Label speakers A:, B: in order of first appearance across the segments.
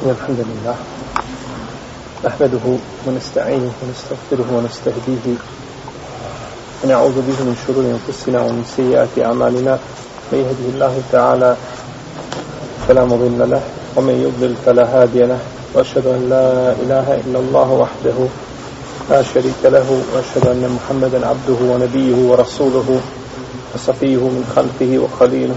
A: إن الحمد لله نحمده ونستعينه ونستغفره ونستهديه ونعوذ به من شرور أنفسنا ومن سيئات أعمالنا. من يهده الله تعالى فلا مضل له ومن يضلل فلا هادي له. وأشهد أن لا إله إلا الله وحده لا شريك له وأشهد أن محمدا عبده ونبيه ورسوله وصفيه من خلقه وخليله.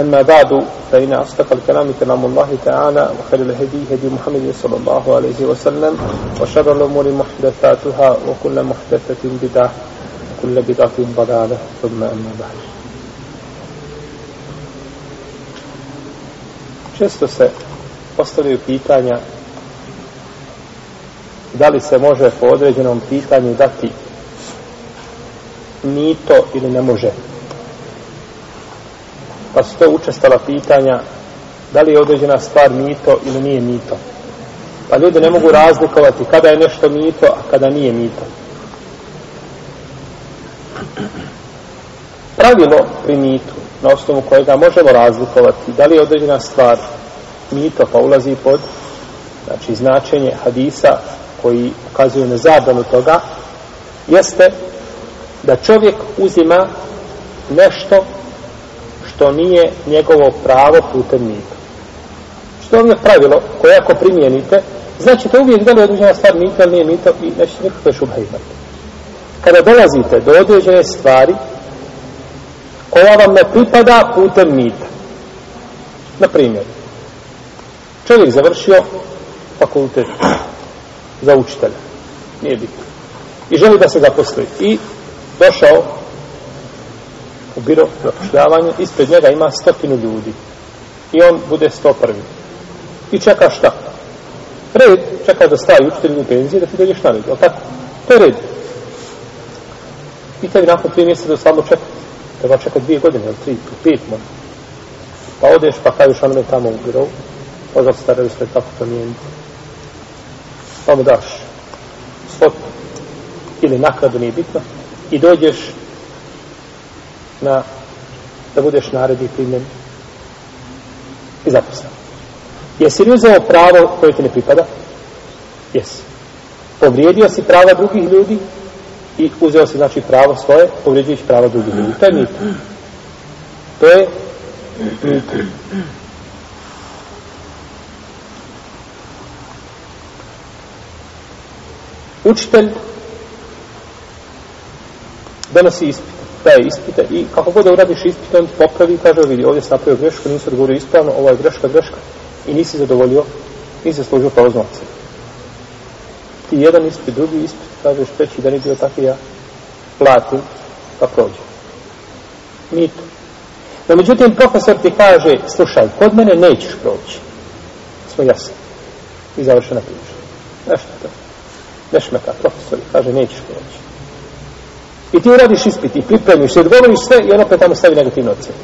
A: أما بعد فإن أصدق الكلام كلام الله تعالى وخير الهدي هدي محمد صلى الله عليه وسلم وشر الأمور محدثاتها وكل محدثة بدعة وكل بدعة ضلالة ثم أما بعد. Često se postavljaju pitanja da li se može po određenom pitanju dati mito ili ne može. Pa su to učestala pitanja da li je određena stvar mito ili nije mito. Pa ljudi ne mogu razlikovati kada je nešto mito, a kada nije mito. Pravilo pri mitu, na osnovu kojega možemo razlikovati da li je određena stvar mito, pa ulazi pod znači, značenje hadisa koji ukazuju na zabranu toga, jeste da čovjek uzima nešto što nije njegovo pravo putem mita. Što vam je pravilo koje ako primijenite, znači to uvijek da li određena stvar mita ili nije mita i nećete nikakve šubhe imati. Kada dolazite do određene stvari koja vam ne pripada putem mita. Na primjer, čovjek završio fakultet za učitelja. Nije bitno. I želi da se zaposli. I došao u biro zapošljavanje, ispred njega ima stotinu ljudi. I on bude sto prvi. I čeka šta? Red, čeka da stavi učitelj u penziji, da ti dođeš na red, tako? To je red. I tebi nakon tri mjeseca da stvarno čeka. Treba čeka dvije godine, ili tri, pet možda. Pa odeš, pa kažeš onome tamo u biro, možda se staraju sve tako to nije. Pa mu daš svot ili nakladu, nije bitno, i dođeš na da budeš naredi primjen i zaposlen. Jesi li uzeo pravo koje ti ne pripada? Jesi. Povrijedio si prava drugih ljudi i uzeo si znači pravo svoje, povrijeđujući prava drugih ljudi. To je mito. To je mito. Učitelj donosi ispit daje ispite i kako god da uradiš ispite, on popravi i kaže, vidi, ovdje sam napravio grešku, nisi odgovorio ispravno, ovo je greška, greška. I nisi zadovoljio, nisi zaslužio prolaznu ocenu. Ti jedan ispit, drugi ispit, kažeš, treći, da nije bio tako, ja platim, pa prođe. Mito. No, međutim, profesor ti kaže, slušaj, kod mene nećeš proći. Smo jasni. I završena priča. Nešto to. Nešmeta, profesor, kaže, nećeš proći. I ti uradiš ispit i pripremiš se, odgovoriš sve i on opet tamo stavi negativnu ocenu.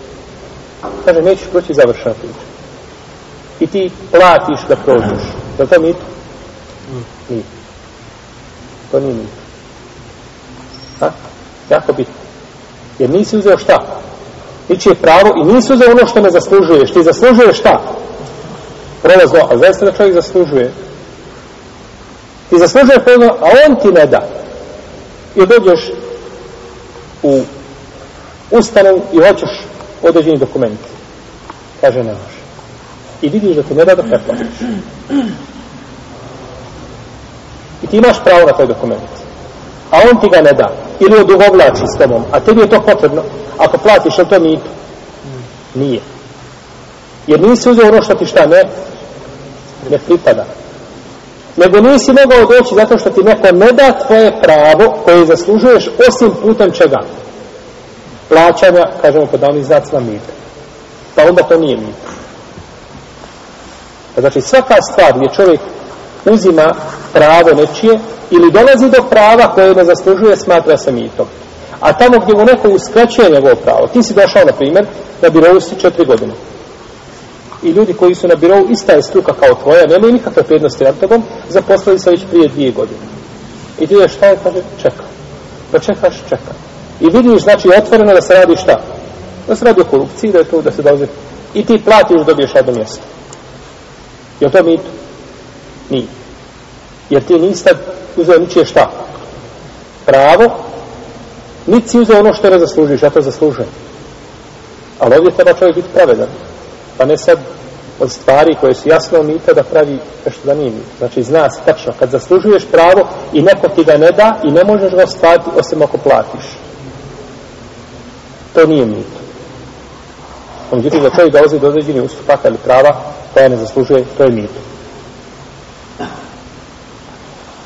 A: Kaže, nećeš proći završena priča. I ti platiš da prođeš. Je li to mito? Nije. To nije mito. Ha? Jako bitno. Jer nisi uzeo šta? Ničije pravo i nisi uzeo ono što ne zaslužuješ. Ti zaslužuješ šta? Prolazno, a zaista da čovjek zaslužuje. Ti zaslužuješ prolazno, a on ti ne da. I dođeš u ustanovu i hoćeš određeni dokument. Kaže, ne može. I vidiš da ti ne da da preplatiš. I ti imaš pravo na taj dokument. A on ti ga ne da. Ili odugovlači s tobom. A tebi je to potrebno. Ako platiš, je to mito? Nije. Jer nisi uzeo ono što ti šta ne, ne pripada. Nego nisi mogao doći zato što ti neko ne da tvoje pravo koje zaslužuješ osim putem čega? Plaćanja, kažemo pod davnim znacima mita. Pa onda to nije mita. Pa znači svaka stvar gdje čovjek uzima pravo nečije ili dolazi do prava koje ne zaslužuje, smatra se mitom. A tamo gdje mu neko uskraćuje njegovo pravo, ti si došao, na primjer, na birovu si četiri godine. I ljudi koji su na birovu, ista je struka kao tvoja, nemaju nikakve prednosti nad tobom, zaposlili se već prije dvije godine. I ti je šta je, kaže, čeka. Pa čekaš, čeka. I vidiš, znači, otvoreno da se radi šta? Da se radi o korupciji, da je to da se dolazi. I ti platiš, dobiješ jedno mjesto. Je to mit? Nije. Jer ti nisi tad uzeo ničije šta? Pravo, niti si uzeo ono što ne zaslužiš, ja to zaslužujem. Ali ovdje treba čovjek biti pravedan. Pa ne sad od stvari koje su jasno mita da pravi nešto da nije mita. Znači zna se tačno, kad zaslužuješ pravo i neko ti ga ne da i ne možeš ga ostvariti osim ako platiš. To nije mito. Međutim, da čovjek dolazi do određenih ustupaka ili prava koja ne zaslužuje, to je mito.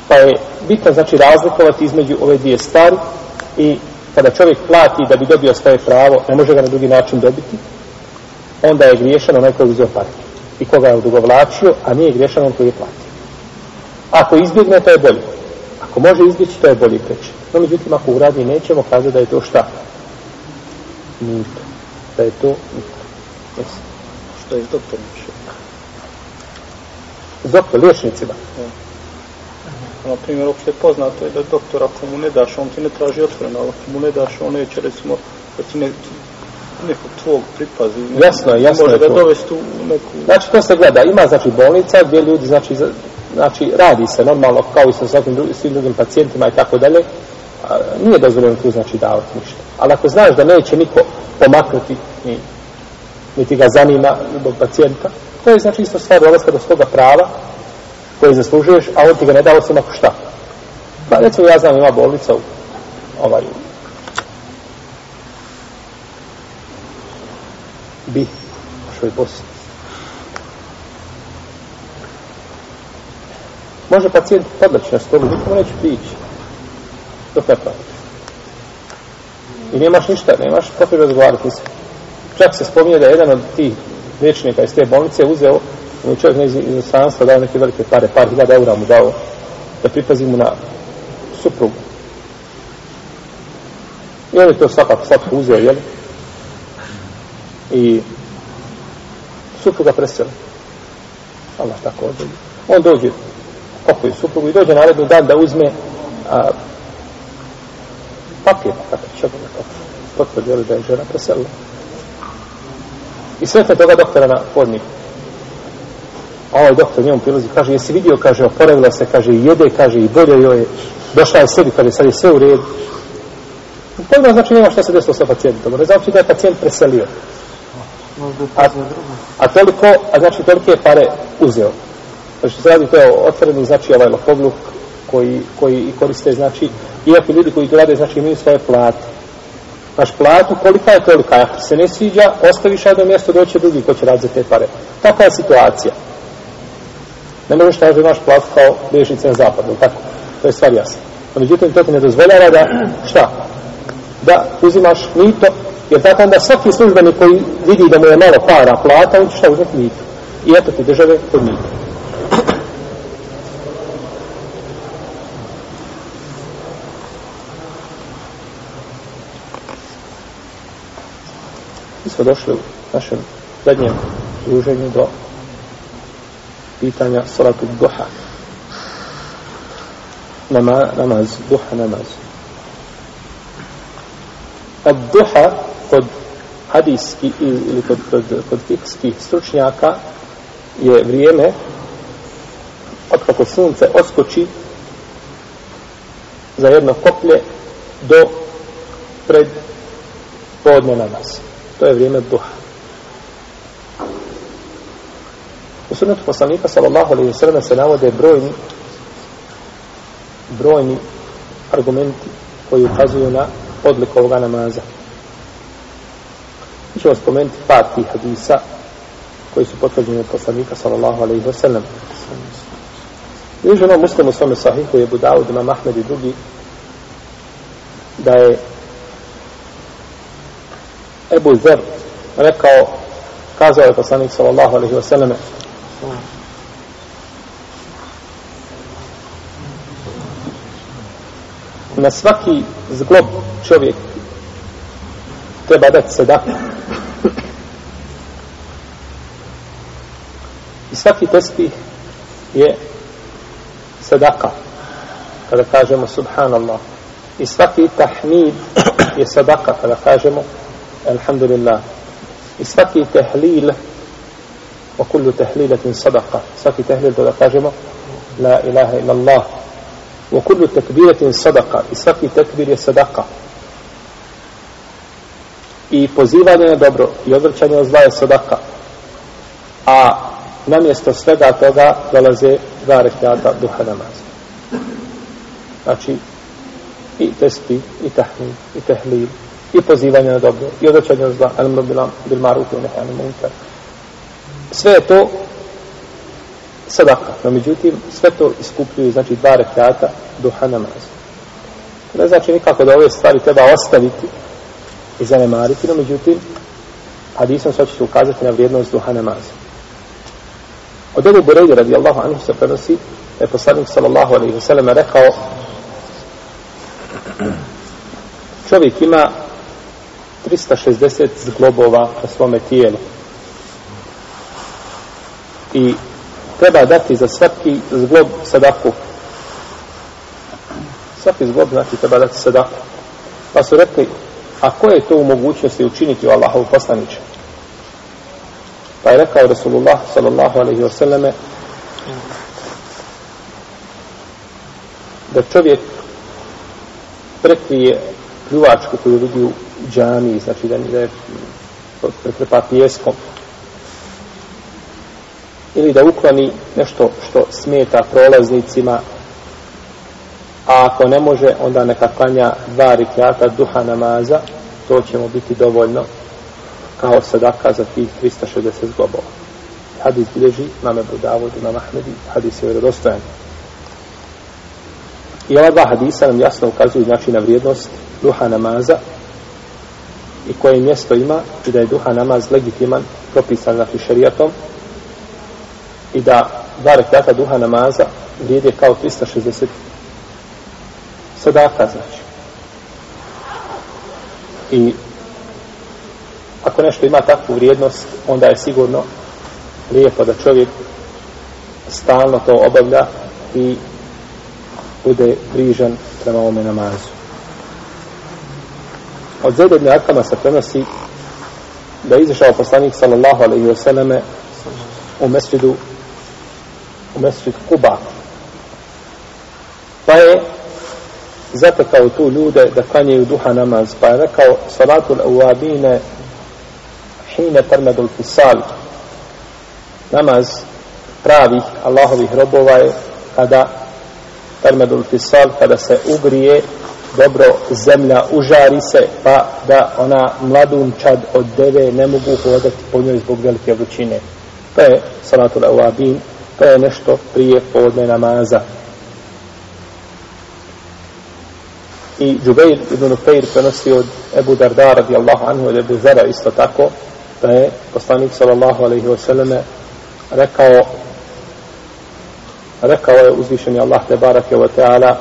A: Pa je bitno, znači, razlikovati između ove dvije stvari i kada čovjek plati da bi dobio svoje pravo, ne može ga na drugi način dobiti, onda je griješan onaj koji uzeo pare i koga je odugovlačio, a nije griješan on koji je platio. Ako izbjegne, to je bolje. Ako može izbjeći, to je bolje preći. No, međutim, ako uradi, nećemo kazati da je to šta? Mito. Da je to mito. Jesi.
B: Što je doktor mišljen?
A: doktor, liječnicima.
B: Na primjer, opšte je poznato je da doktor, ako mu ne daš, on ti ne traži otvoreno, ali ako mu ne daš, on neće, recimo, da ti ne, nekog tvog pripazi. Ne,
A: jasno je, jasno
B: može
A: je
B: ga
A: to.
B: dovesti u neku...
A: Znači, to se gleda. Ima, znači, bolnica gdje ljudi, znači, znači, radi se normalno, kao i sa svakim drugim, svim drugim pacijentima i tako dalje. A, Nije dozvoljeno tu, znači, davati ništa. Ali ako znaš da neće niko pomaknuti, ni, niti ga zanima zbog pacijenta, to je, znači, isto stvar dolaska do svoga prava koje zaslužuješ, a on ti ga ne dao osim ako šta. Pa, recimo, ja znam, ima bolnica u ovaj, bi, što je Bosni. Može pacijent podleći na stolu, nikomu neće prići. Dok ne platiš. I nemaš ništa, nemaš potrebe razgovarati se. Čak se spominje da je jedan od tih liječnika iz te bolnice uzeo, on je čovjek iz inostranstva dao neke velike pare, par hiljada eura mu dao, da pripazi mu na suprugu. I on je to svakako svakako uzeo, jel? I supruga preseli. Allah tako odbili. On dođe, pokoji suprugu i dođe naredni dan da uzme a, papir, kako će ga kako potvrđali da je žena preselila. I sretne toga doktora na hodniku. A ovaj doktor njemu prilazi, kaže, jesi vidio, kaže, oporavila se, kaže, jede, kaže, i bolje joj je, došla je sebi, kaže, sad je sve u redu. Pojma znači nema šta se desilo sa pacijentom, ne znači da je pacijent preselio. A, a toliko, a znači tolike pare uzeo. Znači se radi to je otvoreni, znači ovaj lopovluk koji, koji koriste, znači, iako ljudi koji to rade, znači imaju svoje plate. Znaš platu, kolika je tolika, ako se ne sviđa, ostaviš jedno mjesto, doće drugi ko će raditi za te pare. Takva je situacija. Ne možeš da imaš platu kao liječnice na zapadu, tako? To je stvar jasna. A međutim, to ti ne dozvoljava da, šta? Da uzimaš mito, jer zato onda svaki službenik koji vidi da mu je malo para plata, on će šta uzeti mito. I eto ti države kod mito. Mi smo došli u našem zadnjem druženju do pitanja salatu duha. Nama, namaz, duha namaz. Ad duha kod hadijski ili kod, kod, kod fikskih stručnjaka je vrijeme otkako sunce oskoči za jedno koplje do pred podne nas To je vrijeme duha. U sunnetu poslanika sallallahu alaihi sallam se navode brojni brojni argumenti koji ukazuju na odliku ovoga namaza. Mi ćemo spomenuti par tih hadisa koji su potvrđeni od poslanika sallallahu alaihi wa sallam. Bliženo muslimu svome sahihu je Budavud, imam Ahmed i drugi, da je Ebu Zer rekao, kazao je poslanik sallallahu alaihi wa sallam, na svaki zglob čovjek treba dati sedaka. Svaki tespih je sadaka. Kada kažemo subhanallah. I svaki tahmid je sadaka. Kada kažemo alhamdulillah. I svaki tehlil wa kullu tehlilatin sadaka. Svaki tehlil kada kažemo la ilaha illallah. Wa kullu tekbiratin sadaka. I svaki tekbir je sadaka. I pozivanje na dobro i odvrćanje od zla je sadaka. A namjesto svega toga dolaze dva rekiata duha namaza. Znači, i testi, i tahmid, i tehlil, i pozivanje na dobro, i odrećanje zla, alim robilam, bil marufu, nehe, alim. Sve je to sadaka, no međutim, sve to iskupljuju, znači, dva rekiata duha namaza. Ne znači nikako da ove stvari treba ostaviti i zanemariti, no međutim, hadisom sad ćete ukazati na vrijednost duha namaza. Od Ebu Bureyde radijallahu anhu se prenosi da je poslanik sallallahu alaihi wasallam rekao čovjek ima 360 zglobova na svome tijelu. I treba dati za svaki zglob sadaku. Svaki zglob znači treba dati sadaku. Pa su rekli a ko je to u mogućnosti učiniti u Allahovu poslaniče Pa je rekao Rasulullah sallallahu alaihi wa sallame da čovjek prekrije pljuvačku koju vidi u džami, znači da je prekrepa pjeskom ili da ukloni nešto što smeta prolaznicima a ako ne može onda neka klanja dva rikjata duha namaza to će mu biti dovoljno kao sadaka za tih 360 zglobova. Hadis bilježi mame Budavod, imam Ahmedi, hadis je vjerodostojan. I ova dva hadisa nam jasno ukazuju znači na vrijednost duha namaza i koje mjesto ima i da je duha namaz legitiman, propisan znači šerijatom i da dva rekata duha namaza vrijede kao 360 sadaka znači. I ako nešto ima takvu vrijednost, onda je sigurno lijepo da čovjek stalno to obavlja i bude brižan prema ovome namazu. Od Zedebne Akama se prenosi da je izašao poslanik sallallahu alaihi wa sallame u mesjidu u mesjid Kuba pa je zatekao tu ljude da kanjaju duha namaz pa je rekao salatul awabine hine termedul fisal. Namaz pravih Allahovih robova je kada termedul fisal kada se ugrije dobro zemlja užari se pa da ona mladunčad od deve ne mogu hodati po njoj zbog velike vrućine. To je salatul awabin to je nešto prije podne namaza. I Džubeir ibn Ufeir prenosi od Ebu Darda radijallahu anhu od Ebu Zara isto tako da je poslanik sallallahu alaihi wa sallam rekao rekao je uzvišeni Allah te barake wa ta'ala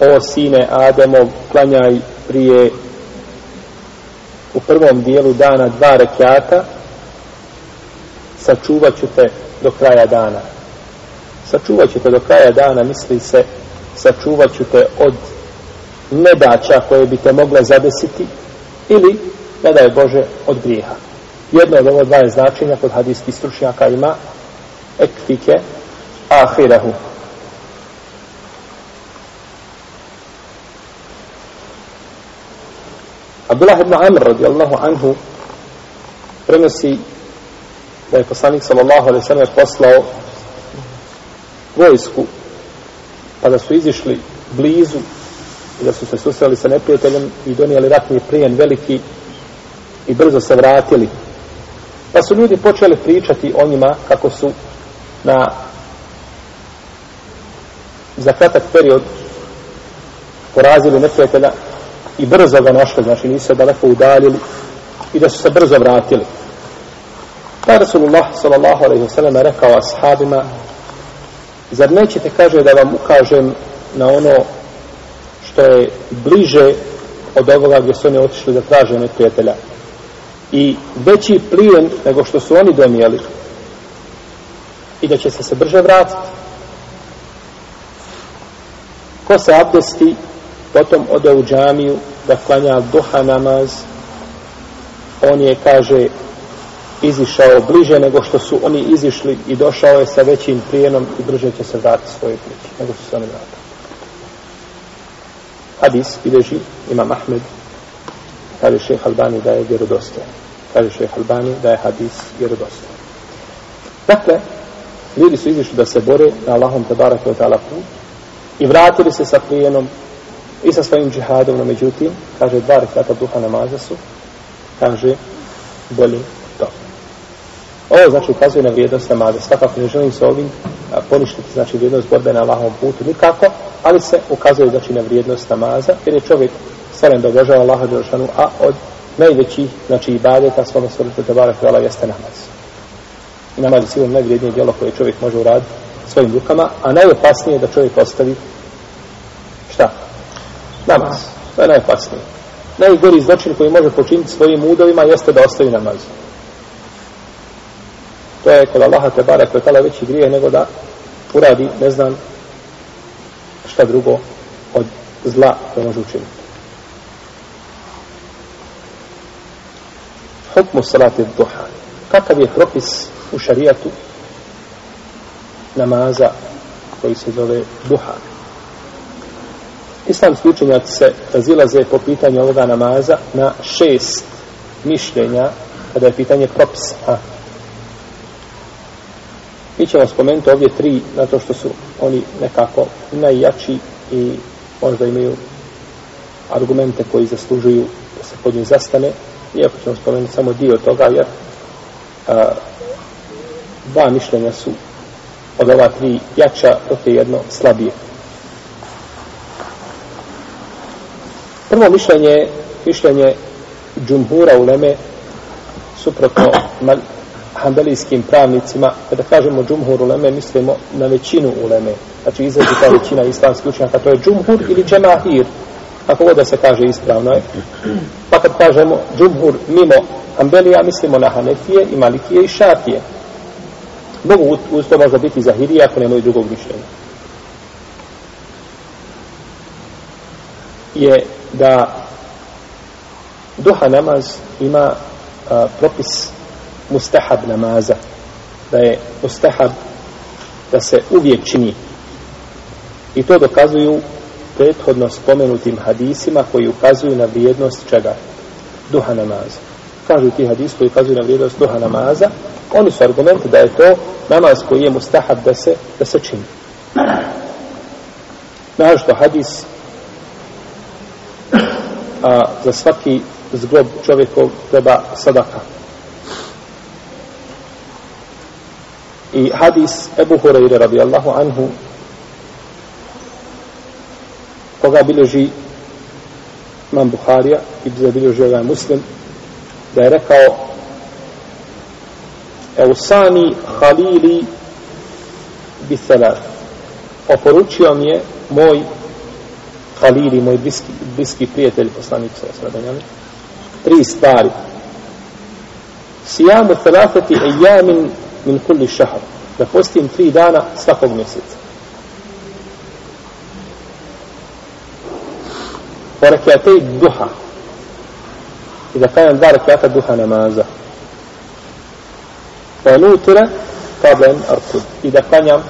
A: o sine Ademov klanjaj prije u prvom dijelu dana dva rekiata sačuvat ću te do kraja dana. Sačuvat ću te do kraja dana misli se sačuvat ću te od nedaća koje bi te mogle zadesiti ili ne da Bože od grijeha. Jedno od ovo dva značenja kod hadijskih stručnjaka ima ekfike ahirahu. Abdullah ibn Amr radijallahu anhu prenosi da je poslanik sallallahu alaihi sallam poslao vojsku pa da su izišli blizu i da su se susreli sa neprijateljem i donijeli ratni plijen veliki i brzo se vratili. Pa su ljudi počeli pričati o njima kako su na za kratak period porazili neprijatelja i brzo ga našli, znači nisu se daleko udaljili i da su se brzo vratili. Pa Rasulullah sallallahu alaihi wa sallam rekao ashabima zar nećete kaže da vam ukažem na ono što je bliže od ovoga gdje su oni otišli da traže neprijatelja i veći plijen nego što su oni donijeli. I da će se se brže vratiti. Ko se abdesti potom ode u džamiju da klanja duha namaz. On je kaže izišao bliže nego što su oni izišli i došao je sa većim prijenom i brže će se vratiti svoje kući nego što su oni vratili. Hadis bileži imam Ahmed kaže šeha Albani da je vjerodostojan kaže šeha Albani da je hadis vjerodostojan dakle ljudi su izišli da se bore na Allahom tabarak wa ta'ala put i vratili se sa plijenom i sa svojim džihadom, no međutim, kaže, dva rekata duha namaza su, kaže, bolji to. Ovo znači ukazuje na vrijednost namaza. Svakako ne želim se ovim a, poništiti, znači vrijednost borbe na Allahovom putu nikako, ali se ukazuje znači na vrijednost namaza, jer je čovjek stvoren da obožava Allaha Đelšanu, a od najvećih, znači ibadeta svome stvorite Tebara Hvala jeste namaz. I namaz je sigurno najvrijednije djelo koje čovjek može uraditi svojim rukama, a najopasnije je da čovjek ostavi šta? Namaz. To je najopasnije. Najgori zločin koji može počiniti svojim udovima jeste da ostavi namaz. To je kod Allaha te bare koje veći grije nego da uradi, ne znam, šta drugo od zla koje može učiniti. Hukmu salati duha. Kakav je propis u šarijatu namaza koji se zove duha. Islamski učenjaci se razilaze po pitanju ovoga namaza na šest mišljenja kada je pitanje propisa. A. Mi ćemo spomenuti ovdje tri, zato što su oni nekako najjači i možda imaju argumente koji zaslužuju da se pod njim zastane. Iako ćemo spomenuti samo dio toga, jer a, dva mišljenja su od ova tri jača, dok je jedno slabije. Prvo mišljenje, mišljenje džumhura u Leme, suprotno hanbelijskim pravnicima, e, kada kažemo džumhur u Leme, mislimo na većinu u Leme. Znači izrazi ta većina islamskih učenjaka, to je džumhur ili džemahir, ako god da se kaže ispravno je. Pa kad kažemo džumhur mimo Ambelija, mislimo na Hanefije i Malikije i Šafije. Mogu uz to možda biti Zahirije ako nemaju drugog mišljenja. Je da duha namaz ima a, propis mustahab namaza. Da je mustahab da se uvijek čini. I to dokazuju prethodno spomenutim hadisima koji ukazuju na vrijednost čega? Duha namaza. Kažu ti hadis koji ukazuju na vrijednost duha namaza, oni su argumenti da je to namaz koji je mustahab da se, da se čini. Našto hadis a, za svaki zglob čovjekov treba sadaka. I hadis Ebu Hureyre radijallahu anhu koga bilježi imam Buharija i zabilježio ovaj ga je muslim da je rekao Eusani Halili Bisalat oporučio mi je moj Halili, moj bliski, bliski prijatelj poslanik sa sredanjami tri stvari. Sijamu thalafati ejamin min kulli šahar. Da postim tri dana svakog mjeseca. Porekjatej duha i da kajem dva rekiata duha namaza pa nutira kablen arkud i da klanjam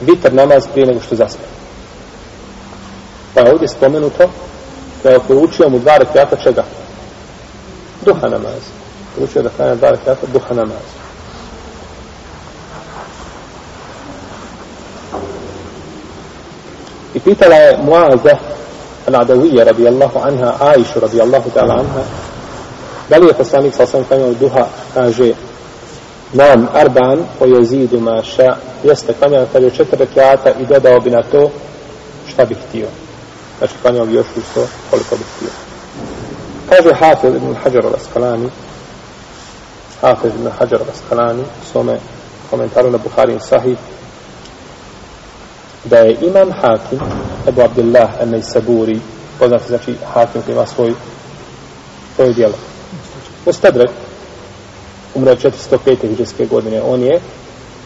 A: vitr namaz prije nego što zaspam. Pa je ovdje spomenuto da je poručio mu dva rekiata čega? Duha namaz. Poručio da klanjam dva rekiata duha namaz. I pitala je العدوية رضي الله عنها عائشة رضي الله تعالى عنها. بل يتساني صلى الله عليه وسلم دوها كاجي نام أربعا ويزيد ما شاء. يستقام يعني كاجي شتر ركعات إدادة وبناتو شتا بكتير znači klanjao bi još isto koliko bi htio. Kaže Hafez ibn Hajar al-Asqalani, Hafez ibn Hajar al-Asqalani, da je imam Hakim Ebu Abdullah Ennej Saburi poznati znači Hakim koji ima svoj svoje dijelo. Mustadrak umro je 405. hiđarske godine. On je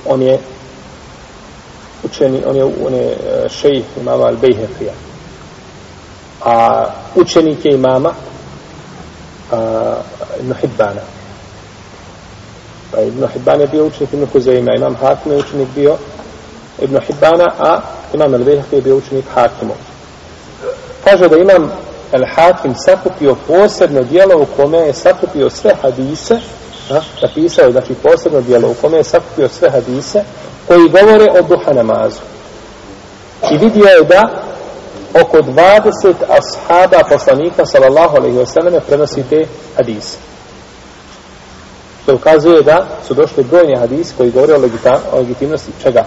A: on je učeni, on je, on je e, šejih imama Al-Bejhefija. A učenik je imama a, Ibn Hibbana. Pa Ibn Hibban je bio učenik Ibn Huzeima, imam Hakim je učenik bio Ibn Hibbana, a imam Al-Bejhefija je bio učenik Hakimu. Kaže da imam Al-Hakim sakupio posebno dijelo u kome je sakupio sve hadise a, napisao je, znači, posebno dijelo u kome je sakupio sve hadise koji govore o duha namazu. I vidio je da oko 20 ashaba poslanika, sallallahu alaihi wasallam, prenosi te hadise. Što ukazuje da su došli brojni hadisi koji govore o, legita, o legitimnosti čega?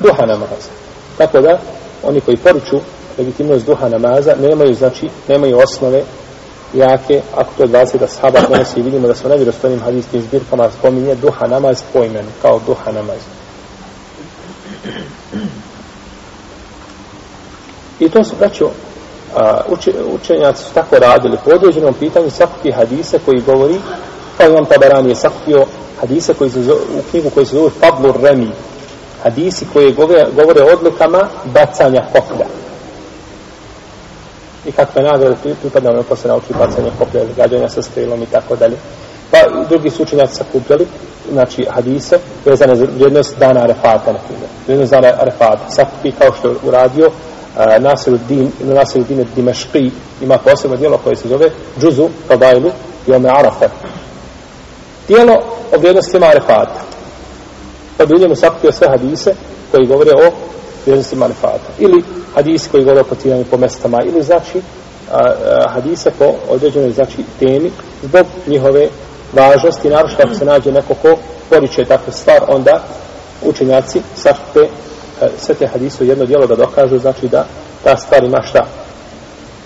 A: Duha namaza. Tako da, oni koji poruču legitimnost duha namaza, nemaju, znači, nemaju osnove jake, ako to je 20 da sahaba prenosi, vidimo da su nevjerostojnim hadijskim zbirkama spominje duha namaz po imenu, kao duha namaz. I to su, znači, braćo, uče, učenjaci su tako radili po određenom pitanju sakupi hadise koji govori, pa imam Tabarani je sakupio hadise koji se zove, u knjigu koji se zove Fablu Remi, hadisi koji govore, govore o odlukama bacanja koplja i kakve nagrade pripada ono ko se nauči bacanje koplja gađanja sa strelom i tako dalje. Pa drugi su učenjaci sakupljali, znači hadise, vezane za vrijednost dana Arefata, na primjer. Vrijednost dana Arefata. Sakupi kao što je uradio uh, Nasiru Din, Din Dimeški, ima posebno dijelo koje se zove Džuzu, Kabajlu, i ome Arafa. Dijelo o vrijednostima Arefata. Pa bi u njemu sakupio sve hadise koji govore o vrijednosti Arefata. Ili hadisi koji govore o potiranju po mestama. Ili znači a, a, hadise po određenoj znači temi zbog njihove važnosti. Naravno ako se nađe neko ko poriče takvu stvar onda učenjaci sakupe e, sve te hadise u jedno dijelo da dokažu znači da ta stvar ima šta.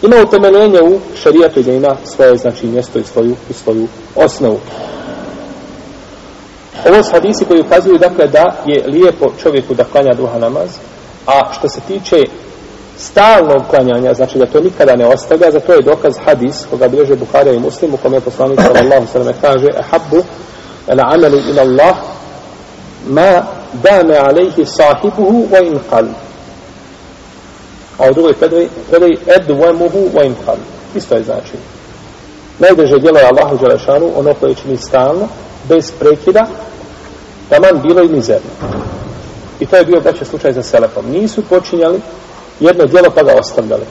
A: Ima utemeljenje u šarijatu i da ima svoje znači mjesto i svoju, i svoju osnovu ovo su hadisi koji ukazuju dakle da je lijepo čovjeku da klanja duha namaz. A što se tiče stalnog klanjanja, znači da to nikada ne ostavlja, za to je dokaz hadis koga bilježe Buharija i Muslim, u kome je poslanik sallallahu sallam kaže ahabbu ala amelu ila Allah ma dame alejhi sahibuhu wa in qal. A u drugoj predaj, predaj edvamuhu wa in qal. Isto je znači najdeže djelo je Allahu Đelešanu ono koje čini stalno bez prekida taman bilo i mizerno i to je bio braće, slučaj za Selefom. nisu počinjali jedno djelo pa ga ostavljali.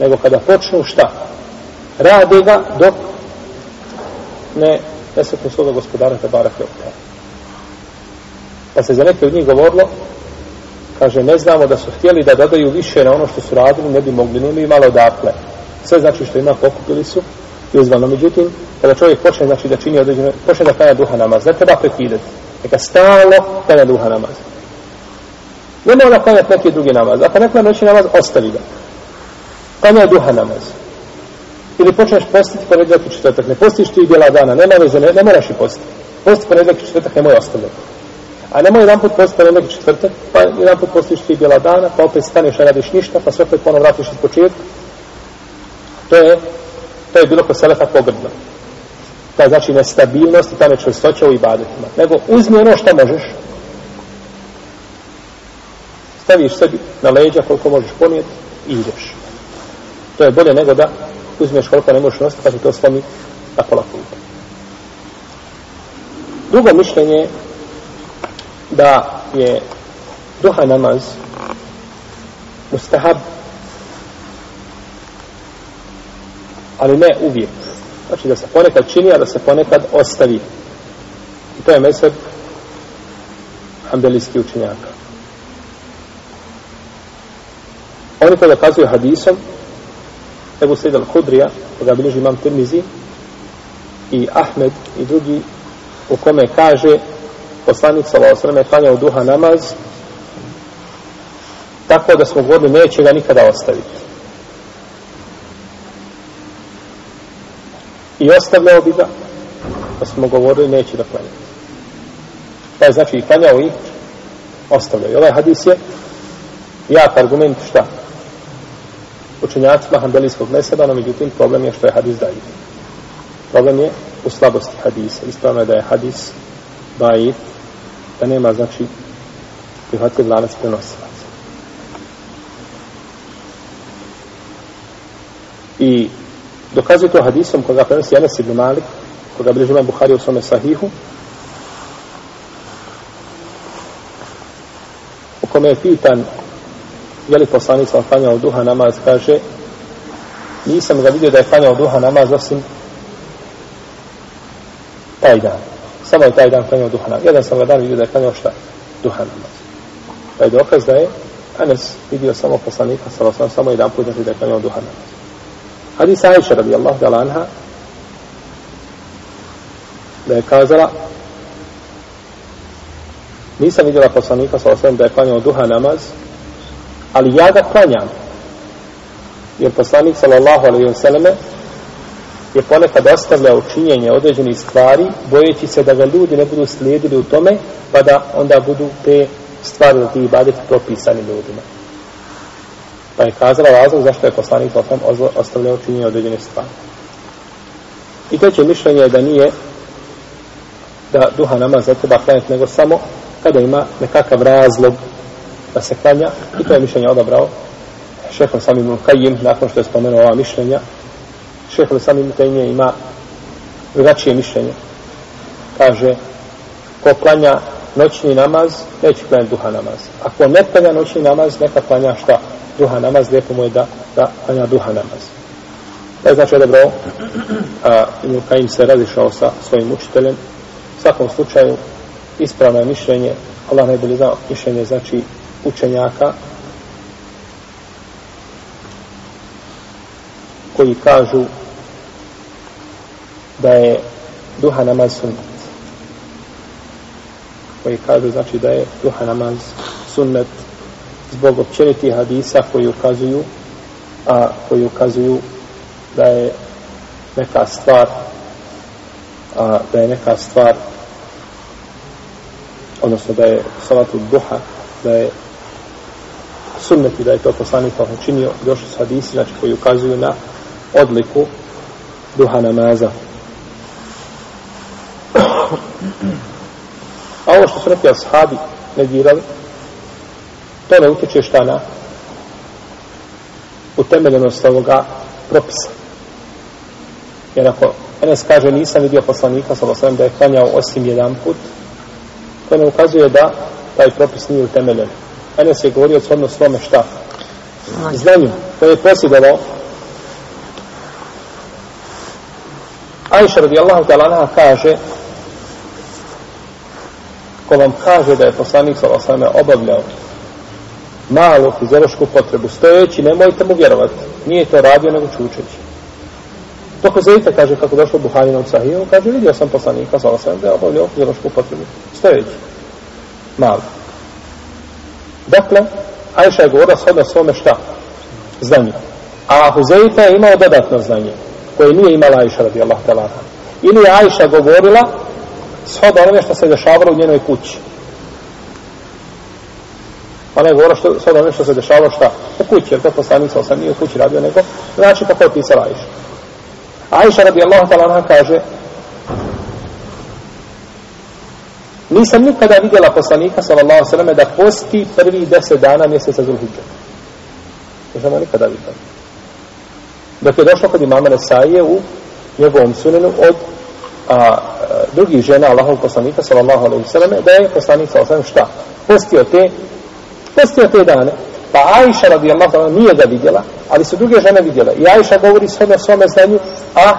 A: Nego kada počnu šta? Rade ga dok ne nesretnu svoga gospodara te barak je opet. Pa se za neke od njih govorilo, kaže, ne znamo da su htjeli da dodaju više na ono što su radili, ne bi mogli, ne imali odakle. Sve znači što ima pokupili su i uzvano. Međutim, kada čovjek počne znači, da čini određeno, počne da kanja duha namaz, ne treba prekidati. Neka stalo kanja duha namaz. Ne mora klanjati neki drugi namaz. Ako ne klanja noći namaz, ostavi ga. Klanja duha namaz. Ili počneš postiti ponedjeljak i četvrtak. Ne postiš ti bijela dana. Nema veze, ne, ne moraš i postiti. Posti ponedjeljak i četvrtak, nemoj ostavljati. A nemoj jedan put postiti ponedjeljak i četvrtak, pa jedan put postiš ti bijela dana, pa opet staneš, ne radiš ništa, pa sve opet ponovno vratiš iz početka. To je, to je bilo kod selefa pogrdno. Ta znači nestabilnost i ta nečvrstoća u ibadetima. Nego uzmi ono što možeš, staviš sebi na leđa koliko možeš ponijeti i ideš. To je bolje nego da uzmeš koliko ne možeš nositi pa ti to slomi na pola puta. Drugo mišljenje da je duha namaz mustahab ali ne uvijek. Znači da se ponekad čini, a da se ponekad ostavi. I to je mesec ambelijski učenjaka. Oni to dokazuju hadisom Ebu Sejid al-Hudrija koga bilježi imam Tirmizi i Ahmed i drugi u kome kaže poslanik s.a.v. je klanjao duha namaz tako da smo govorili neće ga nikada ostaviti. I ostavljao bi ga da smo govorili neće da klanja. Pa je znači i klanjao i ostavljao. I ovaj hadis je jak argument šta? Učenjacima handelijskog meseba, no međutim problem je što je hadis dajiv. Problem je u slabosti hadisa. Ispravno je da je hadis daif, da nema znači prihvatljiv lanac prenosilaca. I dokazuje to hadisom koga prenosi Anas ibn Malik, koga bliži imam Buhari u svome sahihu, u kome je pitan je li poslanik sam klanjao duha namaz, kaže nisam ga vidio da je klanjao duha namaz osim taj dan. Samo je taj dan klanjao duha namaz. Jedan sam ga dan vidio da je klanjao šta? Duha namaz. Pa je dokaz da je Anas vidio samo poslanika, samo, samo jedan put da je klanjao duha namaz. Hadis Aisha radijallahu ta'ala anha da je kazala nisam vidjela poslanika sa osvijem da je klanjao duha namaz ali ja ga klanjam. Jer poslanik sallallahu alaihi wa sallame je ponekad ostavljao činjenje određenih stvari bojeći se da ga ljudi ne budu slijedili u tome pa da onda budu te stvari da ti ibadeti propisani ljudima pa je kazala razlog zašto je poslanik sallallahu ostavljao činjenje određene stvari. I treće mišljenje je da nije da duha namaz ne treba klanjati nego samo kada ima nekakav razlog da se klanja. I to je mišljenje odabrao šehol sami ibn Kajim nakon što je spomenuo ova mišljenja. Šehol sami ibn Kajim ima drugačije mišljenje. Kaže ko klanja noćni namaz neće klanjati duha namaz. Ako ne klanja noćni namaz neka klanja šta? Duha namaz lijepo mu je da, da klanja duha namaz. Ne je znači bro, a, ibn Kajim se razišao sa svojim učiteljem. U svakom slučaju ispravno je mišljenje. Allah najbolje zna mišljenje znači učenjaka koji kažu da je duha namaz sunnet koji kažu znači da je duha namaz sunnet zbog općenitih hadisa koji ukazuju a koji ukazuju da je neka stvar a, da je neka stvar odnosno da je salatu duha da je sunnet i da je to poslanik pa učinio došli su hadisi znači koji ukazuju na odliku duha namaza. A ovo što su neki ashabi negirali to ne utječe šta na utemeljenost ovoga propisa jer ako Enes kaže nisam vidio poslanika sa osvijem da je klanjao osim jedan put to ne ukazuje da taj propis nije utemeljen Enes je govorio shodno svome šta? Znanju. To je posjedalo Ajša radijallahu ta'ala kaže ko vam kaže da je poslanik sa osame obavljao malu fiziološku potrebu stojeći, nemojte mu vjerovati. Nije to radio nego čučeći. To ko kaže kako došlo Buharinom sahiju, kaže vidio sam poslanika sa osame da je obavljao fiziološku potrebu stojeći. Malu. Dakle, Ajša je govorila shodno svome šta? Znanje. A Huzeyfa je imao dodatno znanje, koje nije imala Ajša radi Allah. Ili je Ajša govorila shodno onome što se dešavalo u njenoj kući. Ona je govorila što, shodno onome što se dešavalo šta? U kući, jer to poslanik sam nije u kući radio, nego znači kako je pisala Ajša. Ajša radi Allah kaže Nisam nikada vidjela poslanika sallallahu sallam da posti prvi deset dana mjeseca Zulhidža. Nisam nikada vidjela. Dok je došlo kod imama Nesaije u njegovom sunenu od a, drugih žena Allahov poslanika sallallahu ve selleme da je poslanik sallallahu alejhi šta? Postio te postio te dane. Pa Ajša radijallahu anha nije ga vidjela, ali su druge žene vidjela. I Ajša govori svome svome znanju, a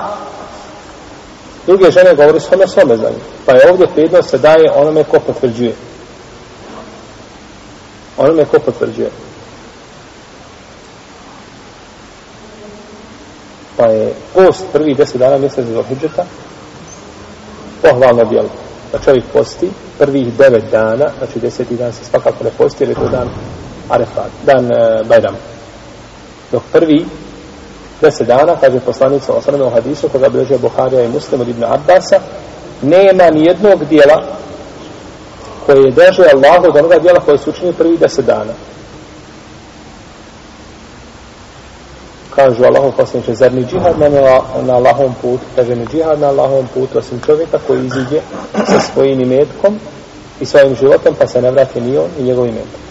A: druge žene govori svome svome znanju. Pa je ovdje prednost se daje onome ko potvrđuje. Onome ko potvrđuje. Pa je post prvi deset dana mjeseca za hijđeta pohvalno djelo. da čovjek posti prvih devet dana, znači deseti dan se svakako ne posti, jer je to dan Arefat, dan e, Bajram. Dok prvi deset dana, kaže poslanik sa osrame u hadisu, koga bilježe Buharija i Muslim od Ibn Abbasa, nema ni jednog dijela koje je deže Allahu od onoga dijela koje su učinili prvi deset dana. Kažu Allahom poslaniče, zar ni džihad na, na Allahom putu, kaže ni džihad na Allahom putu, osim čovjeka koji iziđe sa svojim imetkom i svojim životom, pa se ne vrati ni on i njegov imetak.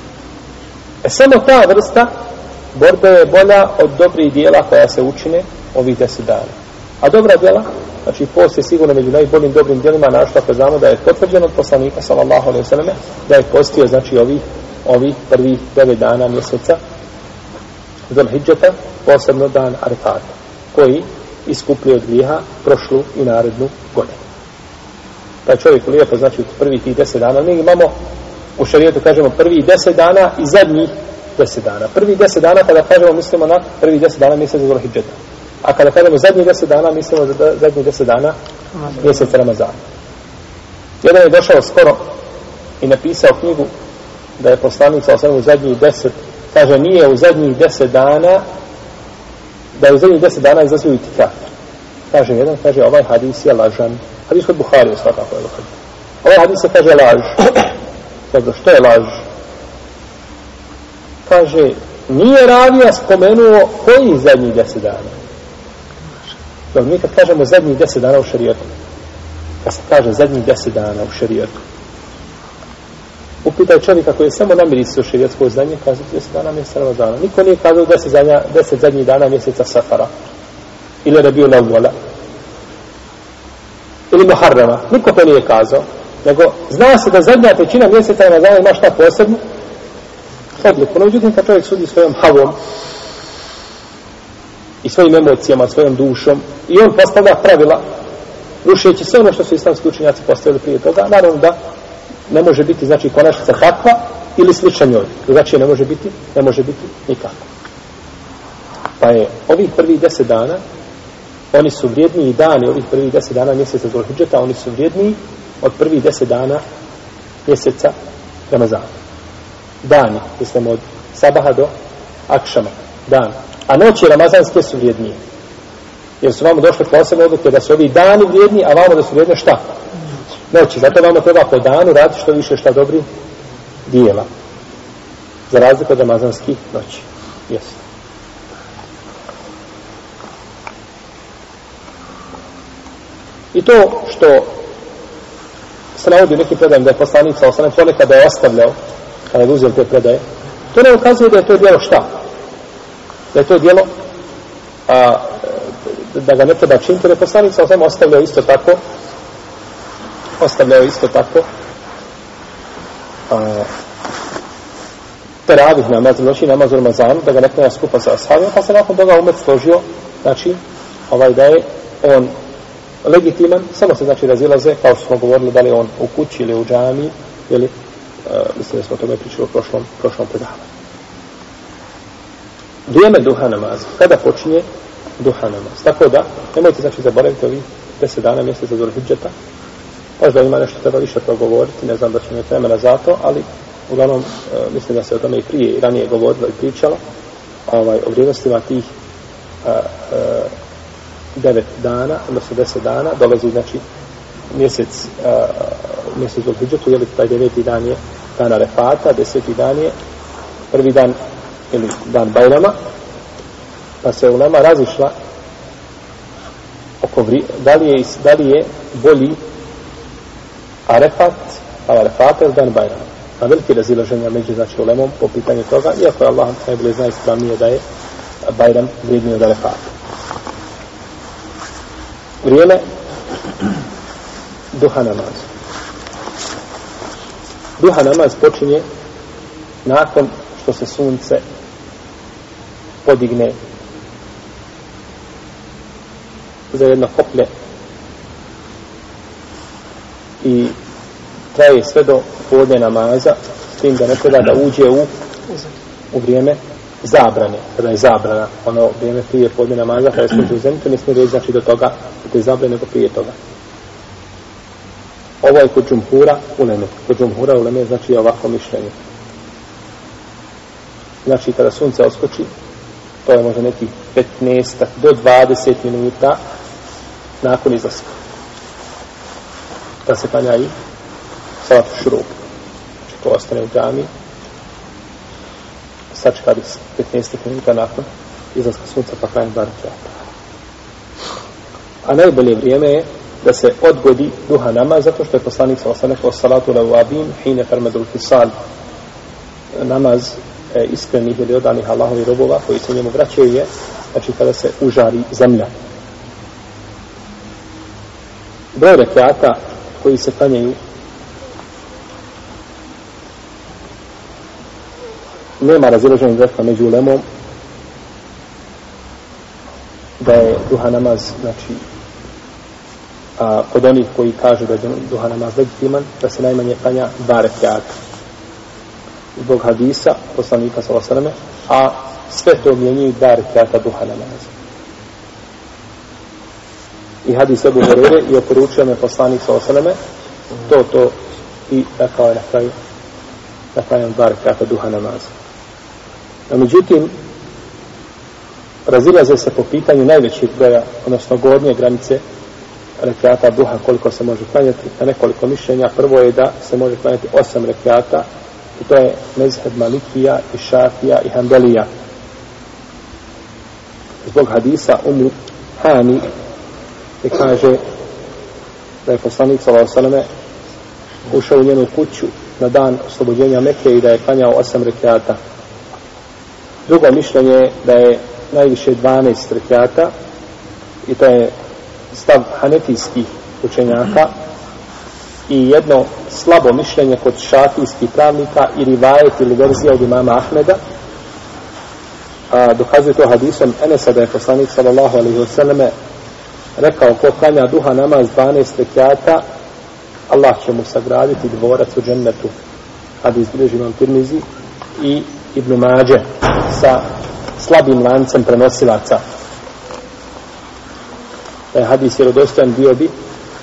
A: E samo ta vrsta borbe je bolja od dobrih dijela koja se učine ovih deset dana. A dobra dijela, znači post je sigurno među najboljim dobrim dijelima našto ako znamo da je potvrđeno od poslanika sallallahu alaihi sallam da je postio znači ovih, ovih prvih devet dana mjeseca Zulhidžeta, posebno dan Arefata, koji iskupli od grijeha prošlu i narednu godinu. Taj čovjek lijepo, znači, u prvi tih deset dana, mi imamo, u šarijetu kažemo, prvi deset dana i zadnjih deset dana. Prvi deset dana, kada kažemo, mislimo na prvi deset dana mjeseca Zulhidžeta. A kada kažemo zadnjih deset dana, mislimo za zadnjih deset dana mjeseca Ramazana. Jedan je došao skoro i napisao knjigu da je poslanik sa osam zadnjih deset kaže nije u zadnjih deset dana da je u zadnjih deset dana izlazio itikaf. Kaže jedan, kaže ovaj hadis je lažan. Hadis kod Buhari je svakako je lažan. Ovaj hadis se kaže laž. Dobro, što je laž? Kaže nije ravija spomenuo koji zadnjih deset dana. Dobro, mi kad kažemo zadnjih deset dana u šarijetu kad se kaže zadnjih deset dana u šarijetu upitaj čovjeka koji je samo namirisio širijetsko znanje, kaže 10 dana mjeseca Ramazana. Niko nije kazao 10, zadnja, 10 zadnjih dana mjeseca Safara. Ili Rebiju Lavvola. Ili Muharrama. Niko to nije kazao. Nego zna se da zadnja trećina mjeseca Ramazana ima šta posebno? Odliku. No, međutim, kad čovjek sudi svojom havom i svojim emocijama, svojom dušom i on postavlja pravila rušeći sve ono što su islamski učenjaci postavili prije toga, naravno da ne može biti znači konačnica takva ili sličan njoj. Drugačije ne može biti, ne može biti nikako. Pa je ovih prvih deset dana, oni su vrijedniji dani ovih prvih deset dana mjeseca Zulhidžeta, oni su vrijedniji od prvih deset dana mjeseca Ramazana. Dani, mislim od sabaha do akšama, dan. A noći Ramazanske su vrijednije. Jer su vam došle posebne odluke da su ovi dani vrijedni, a vamo da su vrijedne šta? Noći. Zato vam treba po danu raditi što više šta dobri dijela. Za razliku od ramazanskih noći. Jesi. I to što se navodi nekim predajem da je poslanik sa osanem ponekad da je ostavljao kada je uzeo te predaje, to ne ukazuje da je to djelo šta? Da je to djelo a, da ga ne treba činiti, da je poslanik sa osanem ostavljao isto tako ostavljao isto tako a, teravih namaz, noći namaz u Ramazanu, da ga ne treba skupa sa ashabima, pa se nakon toga umet složio, znači, ovaj da je on legitiman, samo se znači razilaze, kao što smo govorili, da li on u kući ili u džami, ili, uh, mislim da smo o tome pričali u prošlom, prošlom predavanju. Vrijeme duha namaza. Kada počinje duha namaz? Tako da, nemojte znači zaboraviti ovih deset dana mjeseca za Zulhidžeta, Možda ima nešto treba više progovoriti, ne znam da ću mi vremena za to, ali uglavnom e, mislim da se o tome i prije i ranije govorilo i pričalo. Ovaj, o vrijednostima tih a, a, devet dana, odnosno deset dana, dolazi znači mjesec a, mjesec od Hidžetu, jel taj deveti dan je dan Arefata, deseti dan je prvi dan ili dan Bajrama, pa se u nama razišla oko vri, da li je, da li je bolji Arefat, Arefata Arefat je dan Bajrama. Na veliki razilaženja među znači ulemom po pitanju toga, iako je Allah najbolje zna ispravnije da je Bajram vrednije od Arefata. Vrijeme duha namaz. Duha namaz počinje nakon što se sunce podigne za jedno koplje i traje sve do podne namaza s tim da ne treba da uđe u u vrijeme zabrane kada je zabrana ono vrijeme prije podne namaza kada je sunce u zemlju, to ne smije reći znači do toga do te zabrane nego prije toga Ovo je kod džumhura uleme. Kod džumhura uleme znači ovako mišljenje. Znači kada sunce oskoči, to je možda neki 15 do 20 minuta nakon izlaska. Da se klanja i salat šurub. Znači ko ostane u džami. Sačka bi 15 minuta nakon izlaska sunca pa klanja bar A najbolje vrijeme je da se odgodi duha namaz zato što je poslanik sa osam rekao salatu la uabim hine fermedul fisal namaz e, iskrenih ili odanih Allahovi robova koji se njemu vraćaju je znači kada se užari zemlja broj rekiata koji se klanjaju. Nema razilaženja rekla među ulemom da je duha namaz znači a, kod onih koji kažu da je duha namaz legitiman da se najmanje klanja dva rekiata. Zbog hadisa poslanika sa osrame a sve to mijenjuju dva rekiata duha namaza i hadis Ebu Horere i oporučio me poslanik sa osrame to to i rekao je na kraju da klanjam bar kata duha namaza a međutim razilaze se po pitanju najvećih broja odnosno gornje granice rekiata duha koliko se može klanjati na nekoliko mišljenja. Prvo je da se može klanjati osam rekiata I to je mezheb Malikija i Šafija i Hanbelija. Zbog hadisa Umu Hani je kaže da je poslanik s.a.v. ušao u njenu kuću na dan oslobođenja Mekke i da je klanjao osam rekiata. Drugo mišljenje je da je najviše 12 rekiata i to je stav hanetijskih učenjaka i jedno slabo mišljenje kod šafijskih pravnika i rivajet ili verzija od imama Ahmeda a, dokazuje to hadisom Enesa da je poslanik sallallahu alaihi wasallam rekao ko klanja duha namaz 12 rekiata Allah će mu sagraditi dvorac u džennetu hadis bilježi imam Tirmizi i Ibn Mađe sa slabim lancem prenosilaca da je rodostojan bio bi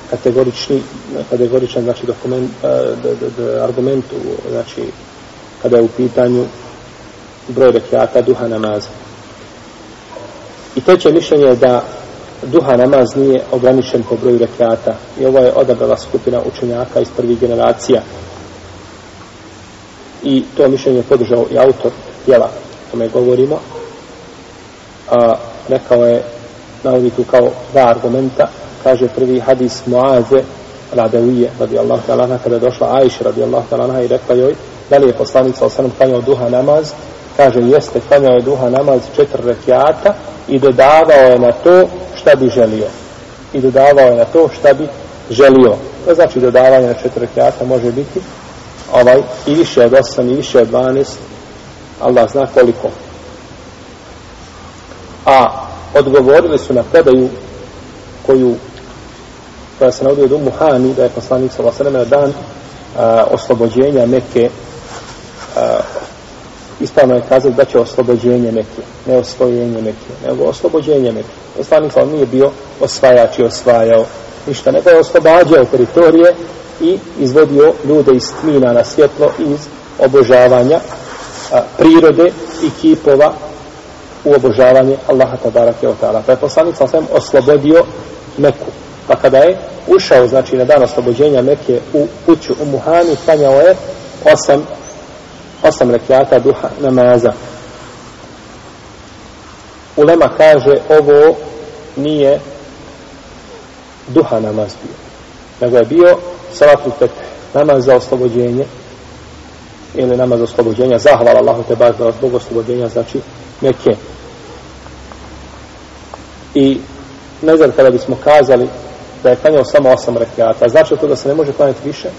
A: kategorični, kategoričan znači dokument, e, d, d, d, argument, znači kada je u pitanju broj rekiata duha namaza. I treće mišljenje je da duha namaz nije ograničen po broju rekiata. I ovo je odabrala skupina učenjaka iz prvih generacija. I to mišljenje podržao i autor djela o tome govorimo. A, rekao je, navodi tu kao dva argumenta, kaže prvi hadis Muaze Radevije radijallahu ta'ala kada je došla Ajša radijallahu ta'ala i rekla joj da li je poslanica o sanom klanjao duha namaz kaže jeste klanjao je duha namaz četiri rekiata i dodavao je na to šta bi želio. I dodavao je na to šta bi želio. To znači dodavanje na četiri rekiata može biti ovaj i više od osam i više od dvanest Allah zna koliko. A odgovorili su na predaju koju koja se navodi od Umu Hani, da je poslanik sa dan a, oslobođenja Mekke a, ispravno je kazati da će oslobođenje Mekke, ne osvojenje Mekke, nego oslobođenje Mekke. Poslanik sa nije bio osvajač i osvajao ništa, nego je oslobađao teritorije i izvodio ljude iz tmina na svjetlo iz obožavanja a, prirode i kipova u obožavanje Allaha tabarake o ta'ala. Pa je poslanik sa oslobodio Meku. Pa kada je ušao, znači na dan oslobođenja Mekke u kuću u Muhani, klanjao je osam, osam rekiata duha namaza. Ulema kaže, ovo nije duha namaz bio. Nego je bio salatu tek namaz za oslobođenje ili namaz za oslobođenja, zahvala Allahu te baš za zbog oslobođenja, znači Mekke. I ne znam kada bismo kazali da je klanjao samo osam rekiata. Znači to da se ne može klanjati više?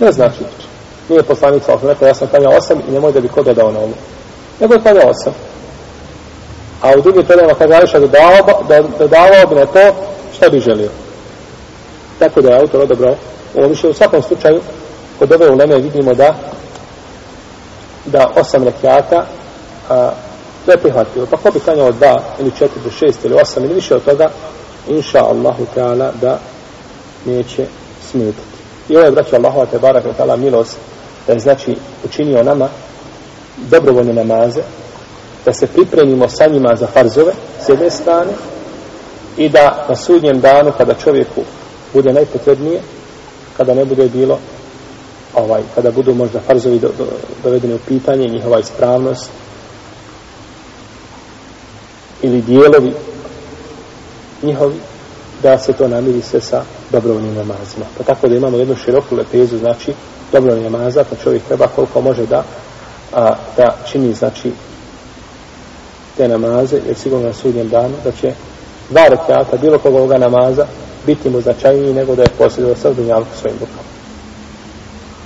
A: Ne znači. Nije poslanica osam. Rekao, ja sam klanjao osam i nemoj da bi ko dodao na ovo. Nego je klanjao osam. A u drugim predama kada Ališa dodavao, da, dodavao bi na to šta bi želio. Tako da je autor odabrao. Ovo više u svakom slučaju, kod ove uleme vidimo da da osam rekiata a, to je prihvatljivo. Pa ko bi klanjao dva ili četiri do šest ili osam ili više od toga, inša Allahu Teala da neće smetiti. I ovo je, braćo Allahova te barak tala milost, da je znači učinio nama dobrovoljne namaze, da se pripremimo sa njima za farzove s jedne strane i da na sudnjem danu kada čovjeku bude najpotrebnije, kada ne bude bilo ovaj, kada budu možda farzovi do, do, dovedeni u pitanje, njihova ispravnost ili dijelovi njihovi, da se to namiri sve sa dobrovnim namazima. Pa tako da imamo jednu široku lepezu, znači dobrovoljnim namaza, pa čovjek treba koliko može da a, da čini, znači te namaze, jer sigurno na sudnjem danu, da će dva rekiata bilo koga ovoga namaza biti mu značajniji nego da je posjedilo sa dunjalku svojim rukama.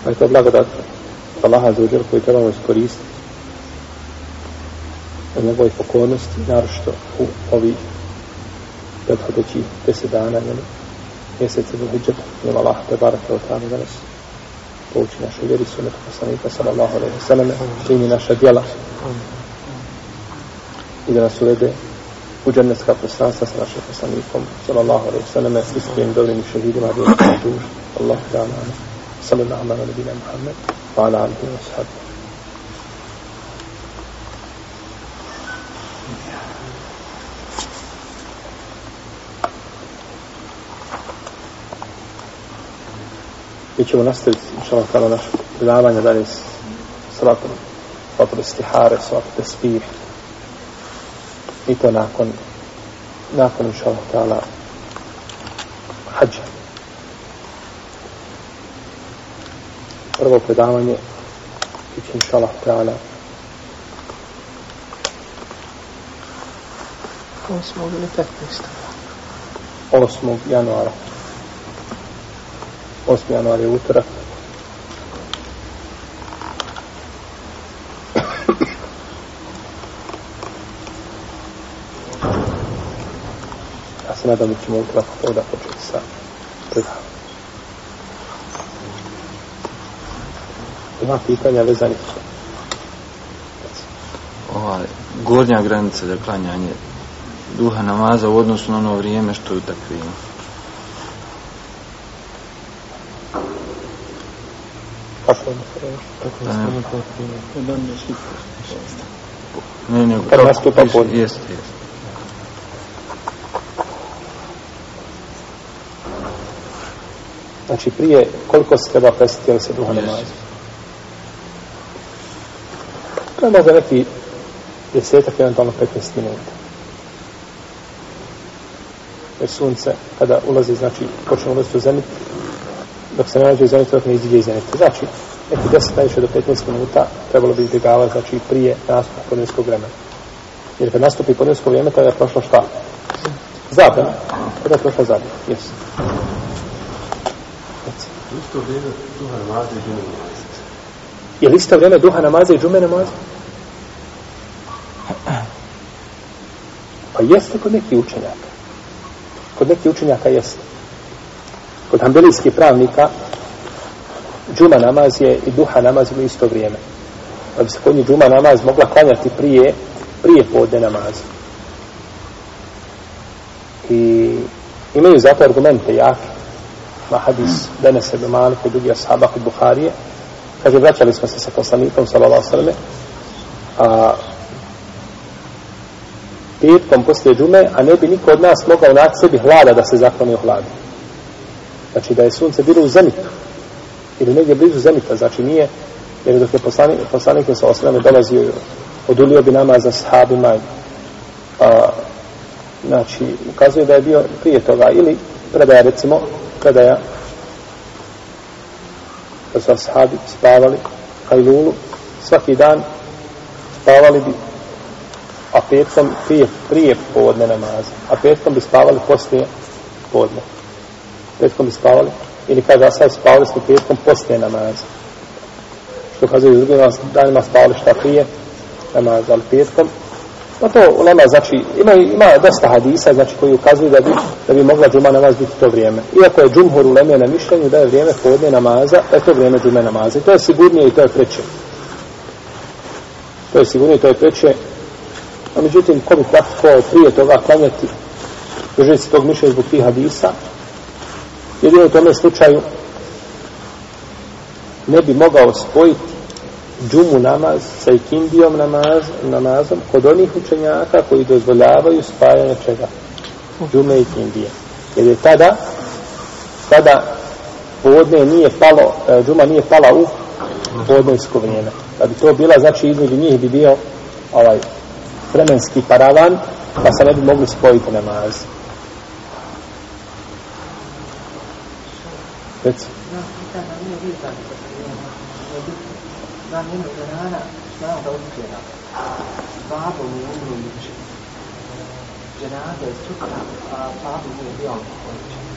A: Pa je to blagodat Allaha za uđer koji trebamo iskoristiti od njegove pokornosti, naročito u ovih prethodećih deset dana, jel, mjesece do Hidžeta. Nijem Allah te barake od tamo danas. Pouči našu vjeri sunetu poslanika sallallahu alaihi wa sallam. Čini naša djela. I da nas uvede u džennetska poslanstva sa našim poslanikom sallallahu alaihi wa sallam. Iskrim dobrim i šehidima djela duž. Allah da nam, Sallallahu alaihi wa sallam. Wa ala alihi wa sallam. Mi ćemo nastaviti, inša Allah, tala naše predavanje dalje s salatom Fatul istihare, salatul tespih. I to nakon, nakon, inša Allah, tala hađa. Prvo predavanje bit će, inša Allah, tala
C: 8. ili 15.
A: 8. januara. 8. januar je utorak. Ja se nadam da ćemo utorak ovdje početi sa predavom. Ima pitanja vezanih.
C: Ova gornja granica za klanjanje duha namaza u odnosu na ono vrijeme što je u takvima.
A: Kako je to reći?
C: Kako je to Ne, ne,
A: Kad nastupa podne.
C: Jeste, jeste.
A: Znači prije koliko se treba prestiti ili se duha
C: Yes.
A: namaza? To je možda neki desetak, eventualno 15 minuta. Jer sunce, kada ulazi, znači, počne ulaziti u zemlju, dok se ne nađe u zemlju, dok ne iziđe iz zemlje. Znači, neki 10 najviše do 15 minuta trebalo bi izbjegavati, znači, prije nastupa podnevskog vremena. Jer kad nastupi podnevsko vrijeme, tada je prošlo šta? Zabrana. Tada je prošla zabrana. Jesu.
D: Isto vrijeme duha namaza i džume namaza.
A: Je li isto vrijeme duha namaza i džume namaza? Pa jeste kod nekih učenjaka. Kod nekih učenjaka jeste. Kod hambelijskih pravnika džuma namaz je i duha namaz u isto vrijeme. Pa bi se kod njih džuma namaz mogla klanjati prije, prije podne namaza. I imaju zato argumente jake. Ma hadis Denese ibn Malik i drugi ashaba kod Buharije. Kaže, vraćali smo se sa poslanikom, sallallahu sallam, a petkom poslije džume, a ne bi niko od nas mogao naći sebi hlada da se zakloni u hladu. Znači da je sunce bilo u zenitu. Ili negdje blizu zenita. Pa znači nije, jer dok je poslanik, poslanik sa osrame dolazio, odulio bi nama za sahabima. A, znači, ukazuje da je bio prije toga. Ili predaja, recimo, predaja da su ashabi spavali hajlulu svaki dan spavali bi a petkom prije, prije podne namaza a petkom bi spavali poslije podne petkom bi spavali ili kaže ashabi spavali smo petkom poslije namaza što kaže iz drugim danima spavali šta prije namaza ali petkom Pa to u nama, znači, ima, ima dosta hadisa, znači, koji ukazuju da bi, da bi mogla džuma namaz biti to vrijeme. Iako je džumhur u leme na mišljenju da je vrijeme podne namaza, da je to vrijeme džume namaza. I to je sigurnije i to je preče. To je sigurnije i to je preče. A međutim, ko bi praktikovao prije toga klanjati, držati se tog mišljenja zbog tih hadisa, Jedino u tome slučaju ne bi mogao spojiti džumu namaz sa ikindijom namaz, namazom kod onih učenjaka koji dozvoljavaju spajanje čega? Džume i ikindije. Jer je tada tada podne nije palo, e, džuma nije pala u podnevsko vrijeme. Da bi to bila, znači između njih bi bio ovaj vremenski paravan, pa se ne bi mogli spojiti namaz. Reci. Ah.
E: Pa na njenu ženana znao da odbjera. Babo mi je umro juče. Ženada je sutra, a babo mi je bio odbjera.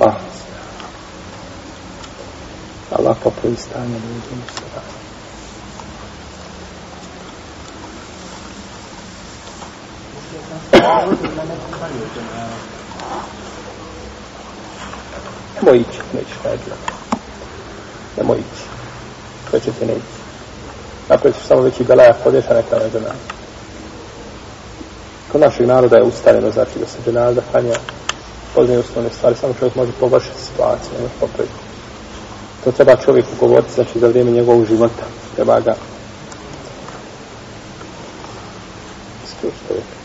A: Allah. Allah popravi stanje ljudi. Nemoj ići, nećeš nađu. Nemoj ići. Ko će ti ne ići? Napravit ćeš samo veći belaja a neka na džanaza. Kod našeg naroda je ustaljeno, znači da se džanaza hranja poznaje osnovne stvari, samo čovjek može poboljšati situaciju, ne može popraviti. To treba čovjeku govoriti, znači za vrijeme njegovog života. Treba ga... isključiti.